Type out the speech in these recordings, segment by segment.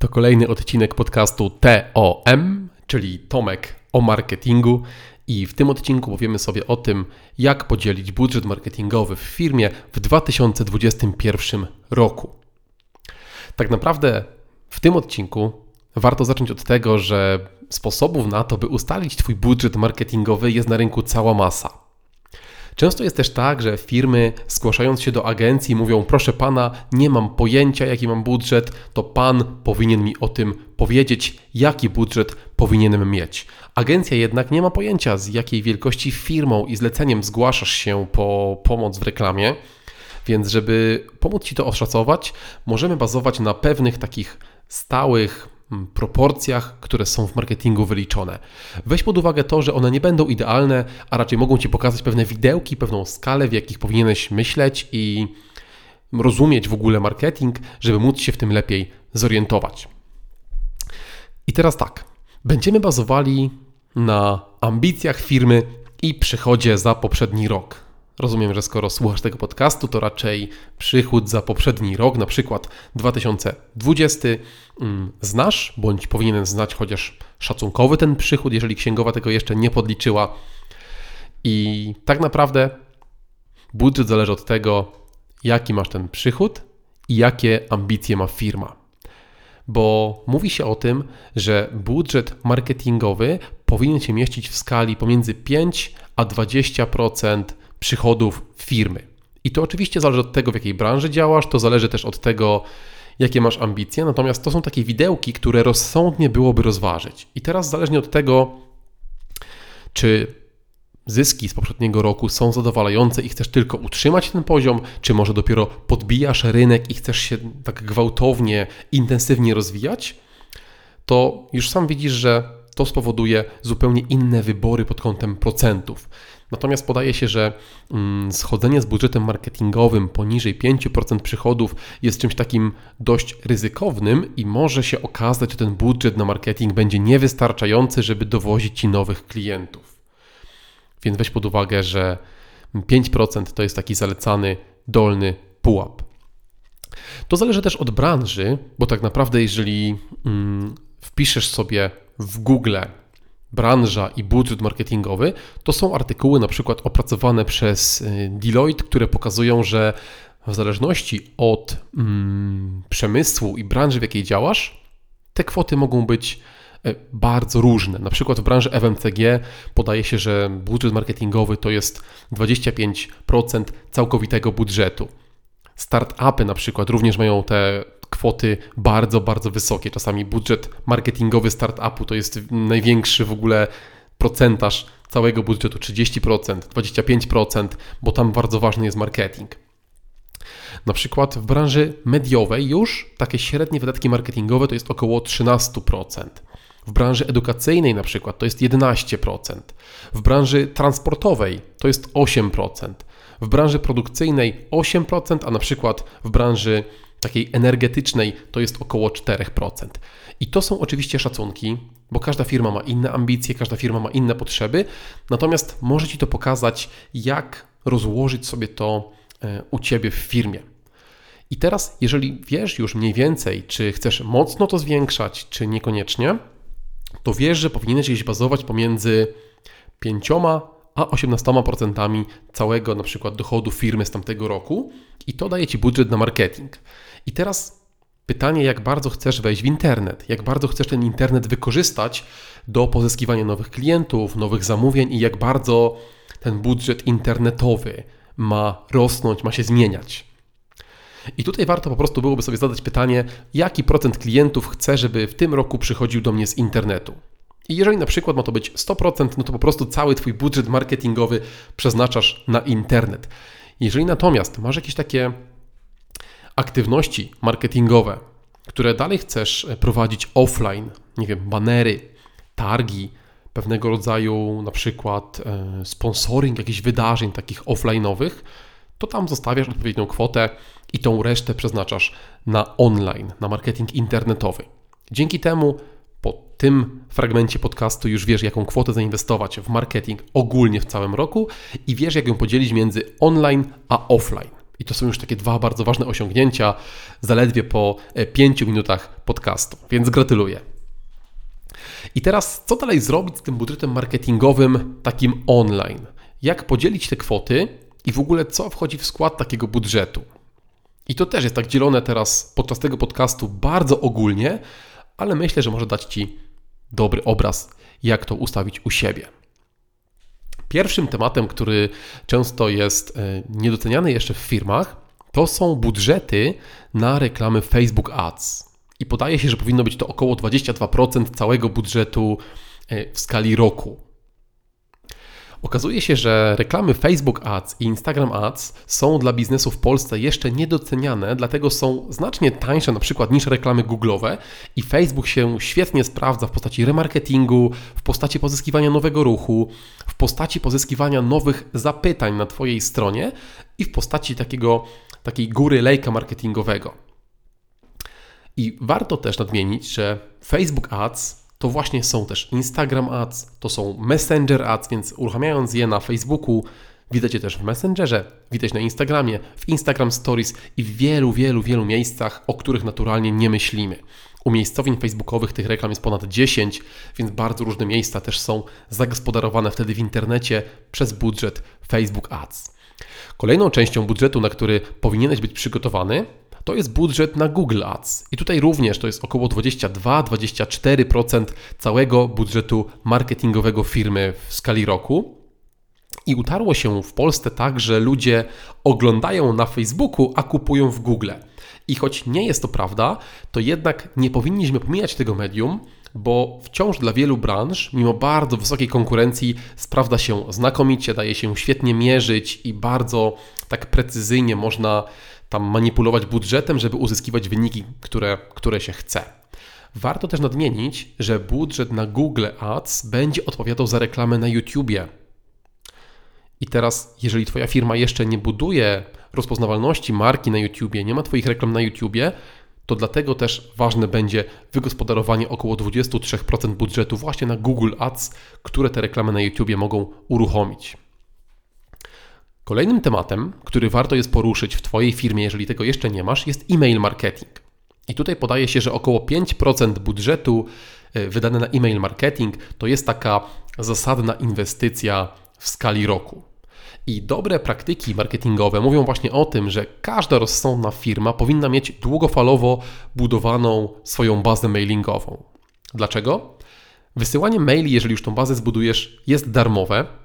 To kolejny odcinek podcastu TOM, czyli Tomek o marketingu. I w tym odcinku powiemy sobie o tym, jak podzielić budżet marketingowy w firmie w 2021 roku. Tak naprawdę w tym odcinku warto zacząć od tego, że sposobów na to, by ustalić Twój budżet marketingowy, jest na rynku cała masa. Często jest też tak, że firmy zgłaszając się do agencji mówią: Proszę pana, nie mam pojęcia, jaki mam budżet, to pan powinien mi o tym powiedzieć, jaki budżet powinienem mieć. Agencja jednak nie ma pojęcia, z jakiej wielkości firmą i zleceniem zgłaszasz się po pomoc w reklamie. Więc, żeby pomóc Ci to oszacować, możemy bazować na pewnych takich stałych proporcjach, które są w marketingu wyliczone. Weź pod uwagę to, że one nie będą idealne, a raczej mogą Ci pokazać pewne widełki, pewną skalę, w jakich powinieneś myśleć i rozumieć w ogóle marketing, żeby móc się w tym lepiej zorientować. I teraz tak, będziemy bazowali na ambicjach firmy i przychodzie za poprzedni rok. Rozumiem, że skoro słuchasz tego podcastu, to raczej przychód za poprzedni rok, na przykład 2020, mm, znasz, bądź powinienem znać chociaż szacunkowy ten przychód, jeżeli księgowa tego jeszcze nie podliczyła. I tak naprawdę budżet zależy od tego, jaki masz ten przychód i jakie ambicje ma firma. Bo mówi się o tym, że budżet marketingowy powinien się mieścić w skali pomiędzy 5 a 20% przychodów firmy. I to oczywiście zależy od tego, w jakiej branży działasz, to zależy też od tego, jakie masz ambicje, natomiast to są takie widełki, które rozsądnie byłoby rozważyć. I teraz zależnie od tego, czy zyski z poprzedniego roku są zadowalające i chcesz tylko utrzymać ten poziom, czy może dopiero podbijasz rynek i chcesz się tak gwałtownie, intensywnie rozwijać, to już sam widzisz, że to spowoduje zupełnie inne wybory pod kątem procentów. Natomiast podaje się, że mm, schodzenie z budżetem marketingowym poniżej 5% przychodów jest czymś takim dość ryzykownym i może się okazać, że ten budżet na marketing będzie niewystarczający, żeby dowozić ci nowych klientów. Więc weź pod uwagę, że 5% to jest taki zalecany dolny pułap. To zależy też od branży, bo tak naprawdę, jeżeli mm, wpiszesz sobie w Google branża i budżet marketingowy, to są artykuły na przykład opracowane przez y, Deloitte, które pokazują, że w zależności od mm, przemysłu i branży, w jakiej działasz, te kwoty mogą być y, bardzo różne. Na przykład w branży FMCG podaje się, że budżet marketingowy to jest 25% całkowitego budżetu. Startupy na przykład również mają te kwoty bardzo, bardzo wysokie. Czasami budżet marketingowy startupu to jest największy w ogóle procentaż całego budżetu 30%, 25%, bo tam bardzo ważny jest marketing. Na przykład w branży mediowej już takie średnie wydatki marketingowe to jest około 13%. W branży edukacyjnej na przykład to jest 11%. W branży transportowej to jest 8%. W branży produkcyjnej 8%, a na przykład w branży takiej energetycznej to jest około 4%. I to są oczywiście szacunki, bo każda firma ma inne ambicje, każda firma ma inne potrzeby, natomiast może Ci to pokazać, jak rozłożyć sobie to e, u Ciebie w firmie. I teraz, jeżeli wiesz już mniej więcej, czy chcesz mocno to zwiększać, czy niekoniecznie, to wiesz, że powinieneś gdzieś bazować pomiędzy 5 a 18% całego na przykład dochodu firmy z tamtego roku i to daje Ci budżet na marketing. I teraz pytanie, jak bardzo chcesz wejść w internet, jak bardzo chcesz ten internet wykorzystać do pozyskiwania nowych klientów, nowych zamówień i jak bardzo ten budżet internetowy ma rosnąć, ma się zmieniać. I tutaj warto po prostu byłoby sobie zadać pytanie, jaki procent klientów chce, żeby w tym roku przychodził do mnie z internetu. I jeżeli na przykład ma to być 100%, no to po prostu cały Twój budżet marketingowy przeznaczasz na internet. Jeżeli natomiast masz jakieś takie aktywności marketingowe, które dalej chcesz e, prowadzić offline, nie wiem, banery, targi, pewnego rodzaju na przykład e, sponsoring jakichś wydarzeń takich offline'owych, to tam zostawiasz odpowiednią kwotę i tą resztę przeznaczasz na online, na marketing internetowy. Dzięki temu po tym fragmencie podcastu już wiesz, jaką kwotę zainwestować w marketing ogólnie w całym roku i wiesz, jak ją podzielić między online a offline. I to są już takie dwa bardzo ważne osiągnięcia, zaledwie po 5 minutach podcastu, więc gratuluję. I teraz, co dalej zrobić z tym budżetem marketingowym takim online? Jak podzielić te kwoty i w ogóle co wchodzi w skład takiego budżetu? I to też jest tak dzielone teraz podczas tego podcastu bardzo ogólnie, ale myślę, że może dać Ci dobry obraz, jak to ustawić u siebie. Pierwszym tematem, który często jest e, niedoceniany jeszcze w firmach, to są budżety na reklamy Facebook Ads. I podaje się, że powinno być to około 22% całego budżetu e, w skali roku. Okazuje się, że reklamy Facebook Ads i Instagram Ads są dla biznesu w Polsce jeszcze niedoceniane, dlatego są znacznie tańsze na przykład niż reklamy Google'owe i Facebook się świetnie sprawdza w postaci remarketingu, w postaci pozyskiwania nowego ruchu, w postaci pozyskiwania nowych zapytań na Twojej stronie i w postaci takiego, takiej góry lejka marketingowego. I warto też nadmienić, że Facebook Ads to właśnie są też Instagram Ads, to są Messenger Ads, więc uruchamiając je na Facebooku, widać je też w Messengerze, widać na Instagramie, w Instagram Stories i w wielu, wielu, wielu miejscach, o których naturalnie nie myślimy. Umiejscowień facebookowych tych reklam jest ponad 10, więc bardzo różne miejsca też są zagospodarowane wtedy w internecie przez budżet Facebook Ads. Kolejną częścią budżetu, na który powinieneś być przygotowany, to jest budżet na Google Ads. I tutaj również to jest około 22-24% całego budżetu marketingowego firmy w skali roku. I utarło się w Polsce tak, że ludzie oglądają na Facebooku, a kupują w Google. I choć nie jest to prawda, to jednak nie powinniśmy pomijać tego medium, bo wciąż dla wielu branż, mimo bardzo wysokiej konkurencji, sprawdza się znakomicie, daje się świetnie mierzyć i bardzo tak precyzyjnie można tam manipulować budżetem, żeby uzyskiwać wyniki, które, które się chce. Warto też nadmienić, że budżet na Google Ads będzie odpowiadał za reklamę na YouTubie. I teraz, jeżeli Twoja firma jeszcze nie buduje rozpoznawalności marki na YouTubie, nie ma Twoich reklam na YouTubie, to dlatego też ważne będzie wygospodarowanie około 23% budżetu właśnie na Google Ads, które te reklamy na YouTubie mogą uruchomić. Kolejnym tematem, który warto jest poruszyć w Twojej firmie, jeżeli tego jeszcze nie masz, jest e-mail marketing. I tutaj podaje się, że około 5% budżetu e, wydane na e-mail marketing to jest taka zasadna inwestycja w skali roku. I dobre praktyki marketingowe mówią właśnie o tym, że każda rozsądna firma powinna mieć długofalowo budowaną swoją bazę mailingową. Dlaczego? Wysyłanie maili, jeżeli już tą bazę zbudujesz, jest darmowe,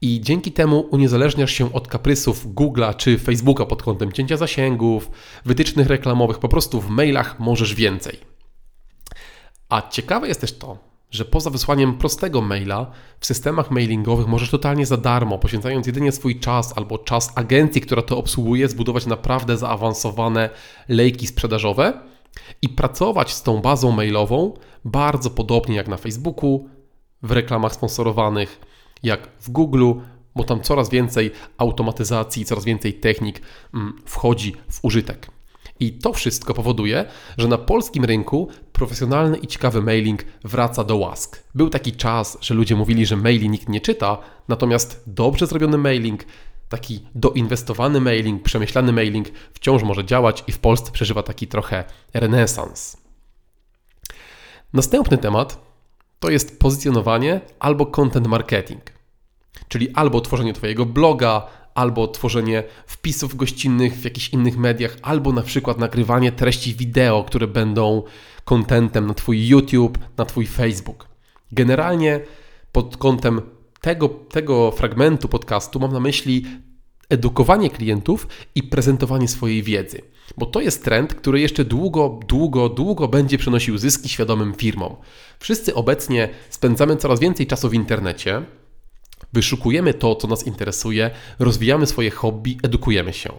i dzięki temu uniezależniasz się od kaprysów Google'a czy Facebooka pod kątem cięcia zasięgów, wytycznych reklamowych, po prostu w mailach możesz więcej. A ciekawe jest też to, że poza wysłaniem prostego maila w systemach mailingowych możesz totalnie za darmo, poświęcając jedynie swój czas albo czas agencji, która to obsługuje, zbudować naprawdę zaawansowane lejki sprzedażowe i pracować z tą bazą mailową bardzo podobnie jak na Facebooku, w reklamach sponsorowanych jak w Google, bo tam coraz więcej automatyzacji, coraz więcej technik mm, wchodzi w użytek. I to wszystko powoduje, że na polskim rynku profesjonalny i ciekawy mailing wraca do łask. Był taki czas, że ludzie mówili, że maili nikt nie czyta, natomiast dobrze zrobiony mailing, taki doinwestowany mailing, przemyślany mailing wciąż może działać i w Polsce przeżywa taki trochę renesans. Następny temat to jest pozycjonowanie albo content marketing. Czyli albo tworzenie Twojego bloga, albo tworzenie wpisów gościnnych w jakichś innych mediach, albo na przykład nagrywanie treści wideo, które będą kontentem na Twój YouTube, na Twój Facebook. Generalnie pod kątem tego, tego fragmentu podcastu mam na myśli edukowanie klientów i prezentowanie swojej wiedzy. Bo to jest trend, który jeszcze długo, długo, długo będzie przynosił zyski świadomym firmom. Wszyscy obecnie spędzamy coraz więcej czasu w internecie, wyszukujemy to, co nas interesuje, rozwijamy swoje hobby, edukujemy się.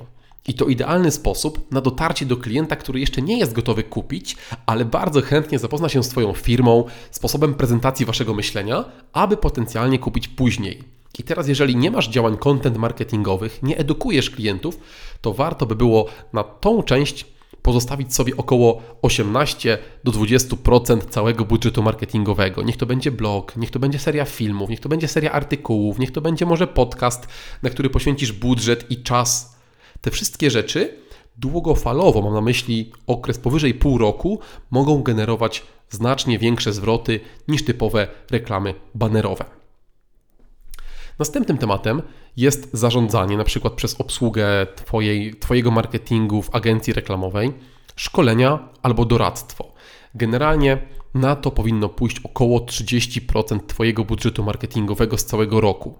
I to idealny sposób na dotarcie do klienta, który jeszcze nie jest gotowy kupić, ale bardzo chętnie zapozna się z Twoją firmą, sposobem prezentacji Waszego myślenia, aby potencjalnie kupić później. I teraz, jeżeli nie masz działań content marketingowych, nie edukujesz klientów, to warto by było na tą część pozostawić sobie około 18 do 20% całego budżetu marketingowego. Niech to będzie blog, niech to będzie seria filmów, niech to będzie seria artykułów, niech to będzie może podcast, na który poświęcisz budżet i czas Te wszystkie rzeczy długofalowo, mam na myśli okres powyżej pół roku, mogą generować znacznie większe zwroty niż typowe reklamy banerowe. Następnym tematem jest zarządzanie, na przykład przez obsługę twojej, Twojego marketingu w agencji reklamowej, szkolenia albo doradztwo. Generalnie na to powinno pójść około 30% Twojego budżetu marketingowego z całego roku.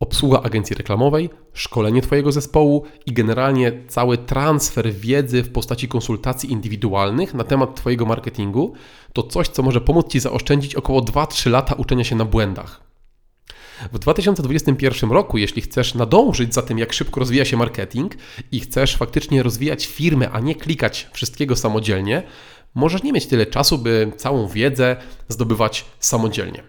Obsługa agencji reklamowej, szkolenie Twojego zespołu i generalnie cały transfer wiedzy w postaci konsultacji indywidualnych na temat Twojego marketingu to coś, co może pomóc Ci zaoszczędzić około 2-3 lata uczenia się na błędach. W 2021 roku, jeśli chcesz nadążyć za tym, jak szybko rozwija się marketing i chcesz faktycznie rozwijać firmę, a nie klikać wszystkiego samodzielnie, możesz nie mieć tyle czasu, by całą wiedzę zdobywać samodzielnie.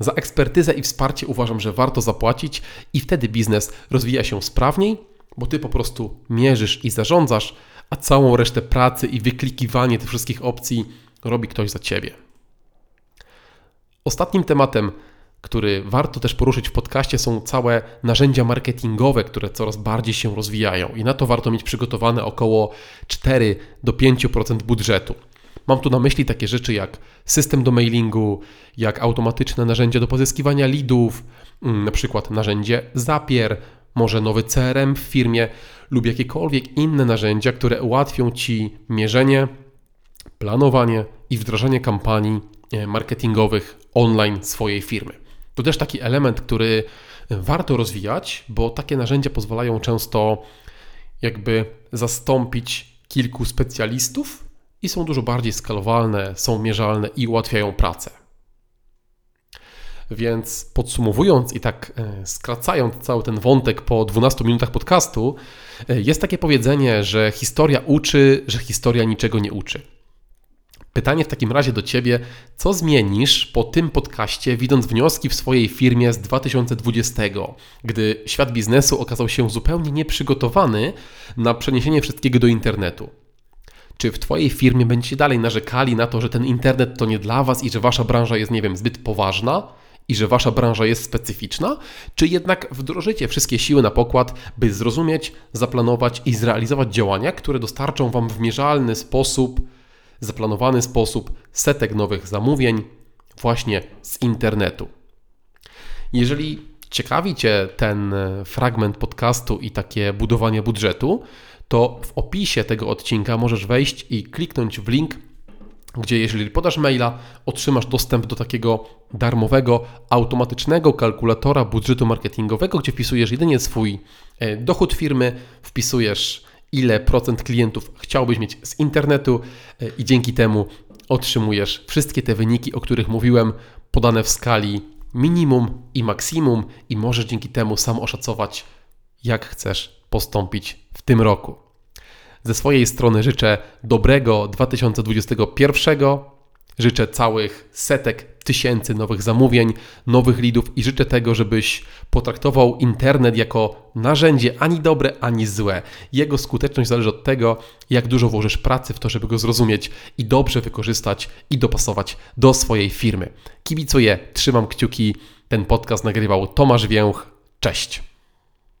Za ekspertyzę i wsparcie uważam, że warto zapłacić i wtedy biznes rozwija się sprawniej, bo ty po prostu mierzysz i zarządzasz, a całą resztę pracy i wyklikiwanie tych wszystkich opcji robi ktoś za ciebie. Ostatnim tematem, który warto też poruszyć w podcaście, są całe narzędzia marketingowe, które coraz bardziej się rozwijają i na to warto mieć przygotowane około 4 do 5% budżetu. Mam tu na myśli takie rzeczy jak system do mailingu, jak automatyczne narzędzia do pozyskiwania leadów, mm, na przykład narzędzie Zapier, może nowy CRM w firmie lub jakiekolwiek inne narzędzia, które ułatwią Ci mierzenie, planowanie i wdrażanie kampanii e, marketingowych online swojej firmy. To też taki element, który warto rozwijać, bo takie narzędzia pozwalają często jakby zastąpić kilku specjalistów i są dużo bardziej skalowalne, są mierzalne i ułatwiają pracę. Więc podsumowując i tak e, skracając cały ten wątek po 12 minutach podcastu, e, jest takie powiedzenie, że historia uczy, że historia niczego nie uczy. Pytanie w takim razie do Ciebie, co zmienisz po tym podcaście, widząc wnioski w swojej firmie z 2020, gdy świat biznesu okazał się zupełnie nieprzygotowany na przeniesienie wszystkiego do internetu? Czy w Twojej firmie będziecie dalej narzekali na to, że ten internet to nie dla Was i że Wasza branża jest, nie wiem, zbyt poważna? i że wasza branża jest specyficzna, czy jednak wdrożycie wszystkie siły na pokład, by zrozumieć, zaplanować i zrealizować działania, które dostarczą wam w mierzalny sposób, zaplanowany sposób setek nowych zamówień właśnie z internetu. Jeżeli ciekawi Cię ten fragment podcastu i takie budowanie budżetu, to w opisie tego odcinka możesz wejść i kliknąć w link, gdzie jeżeli podasz maila, otrzymasz dostęp do takiego darmowego, automatycznego kalkulatora budżetu marketingowego, gdzie wpisujesz jedynie swój e, dochód firmy, wpisujesz ile procent klientów chciałbyś mieć z internetu e, i dzięki temu otrzymujesz wszystkie te wyniki, o których mówiłem, podane w skali minimum i maksimum i możesz dzięki temu sam oszacować, jak chcesz postąpić w tym roku. Ze swojej strony życzę dobrego 2021. Życzę całych setek tysięcy nowych zamówień, nowych lidów i życzę tego, żebyś potraktował internet jako narzędzie ani dobre, ani złe. Jego skuteczność zależy od tego, jak dużo włożysz pracy w to, żeby go zrozumieć i dobrze wykorzystać i dopasować do swojej firmy. Kibicuję, trzymam kciuki. Ten podcast nagrywał Tomasz Więch. Cześć.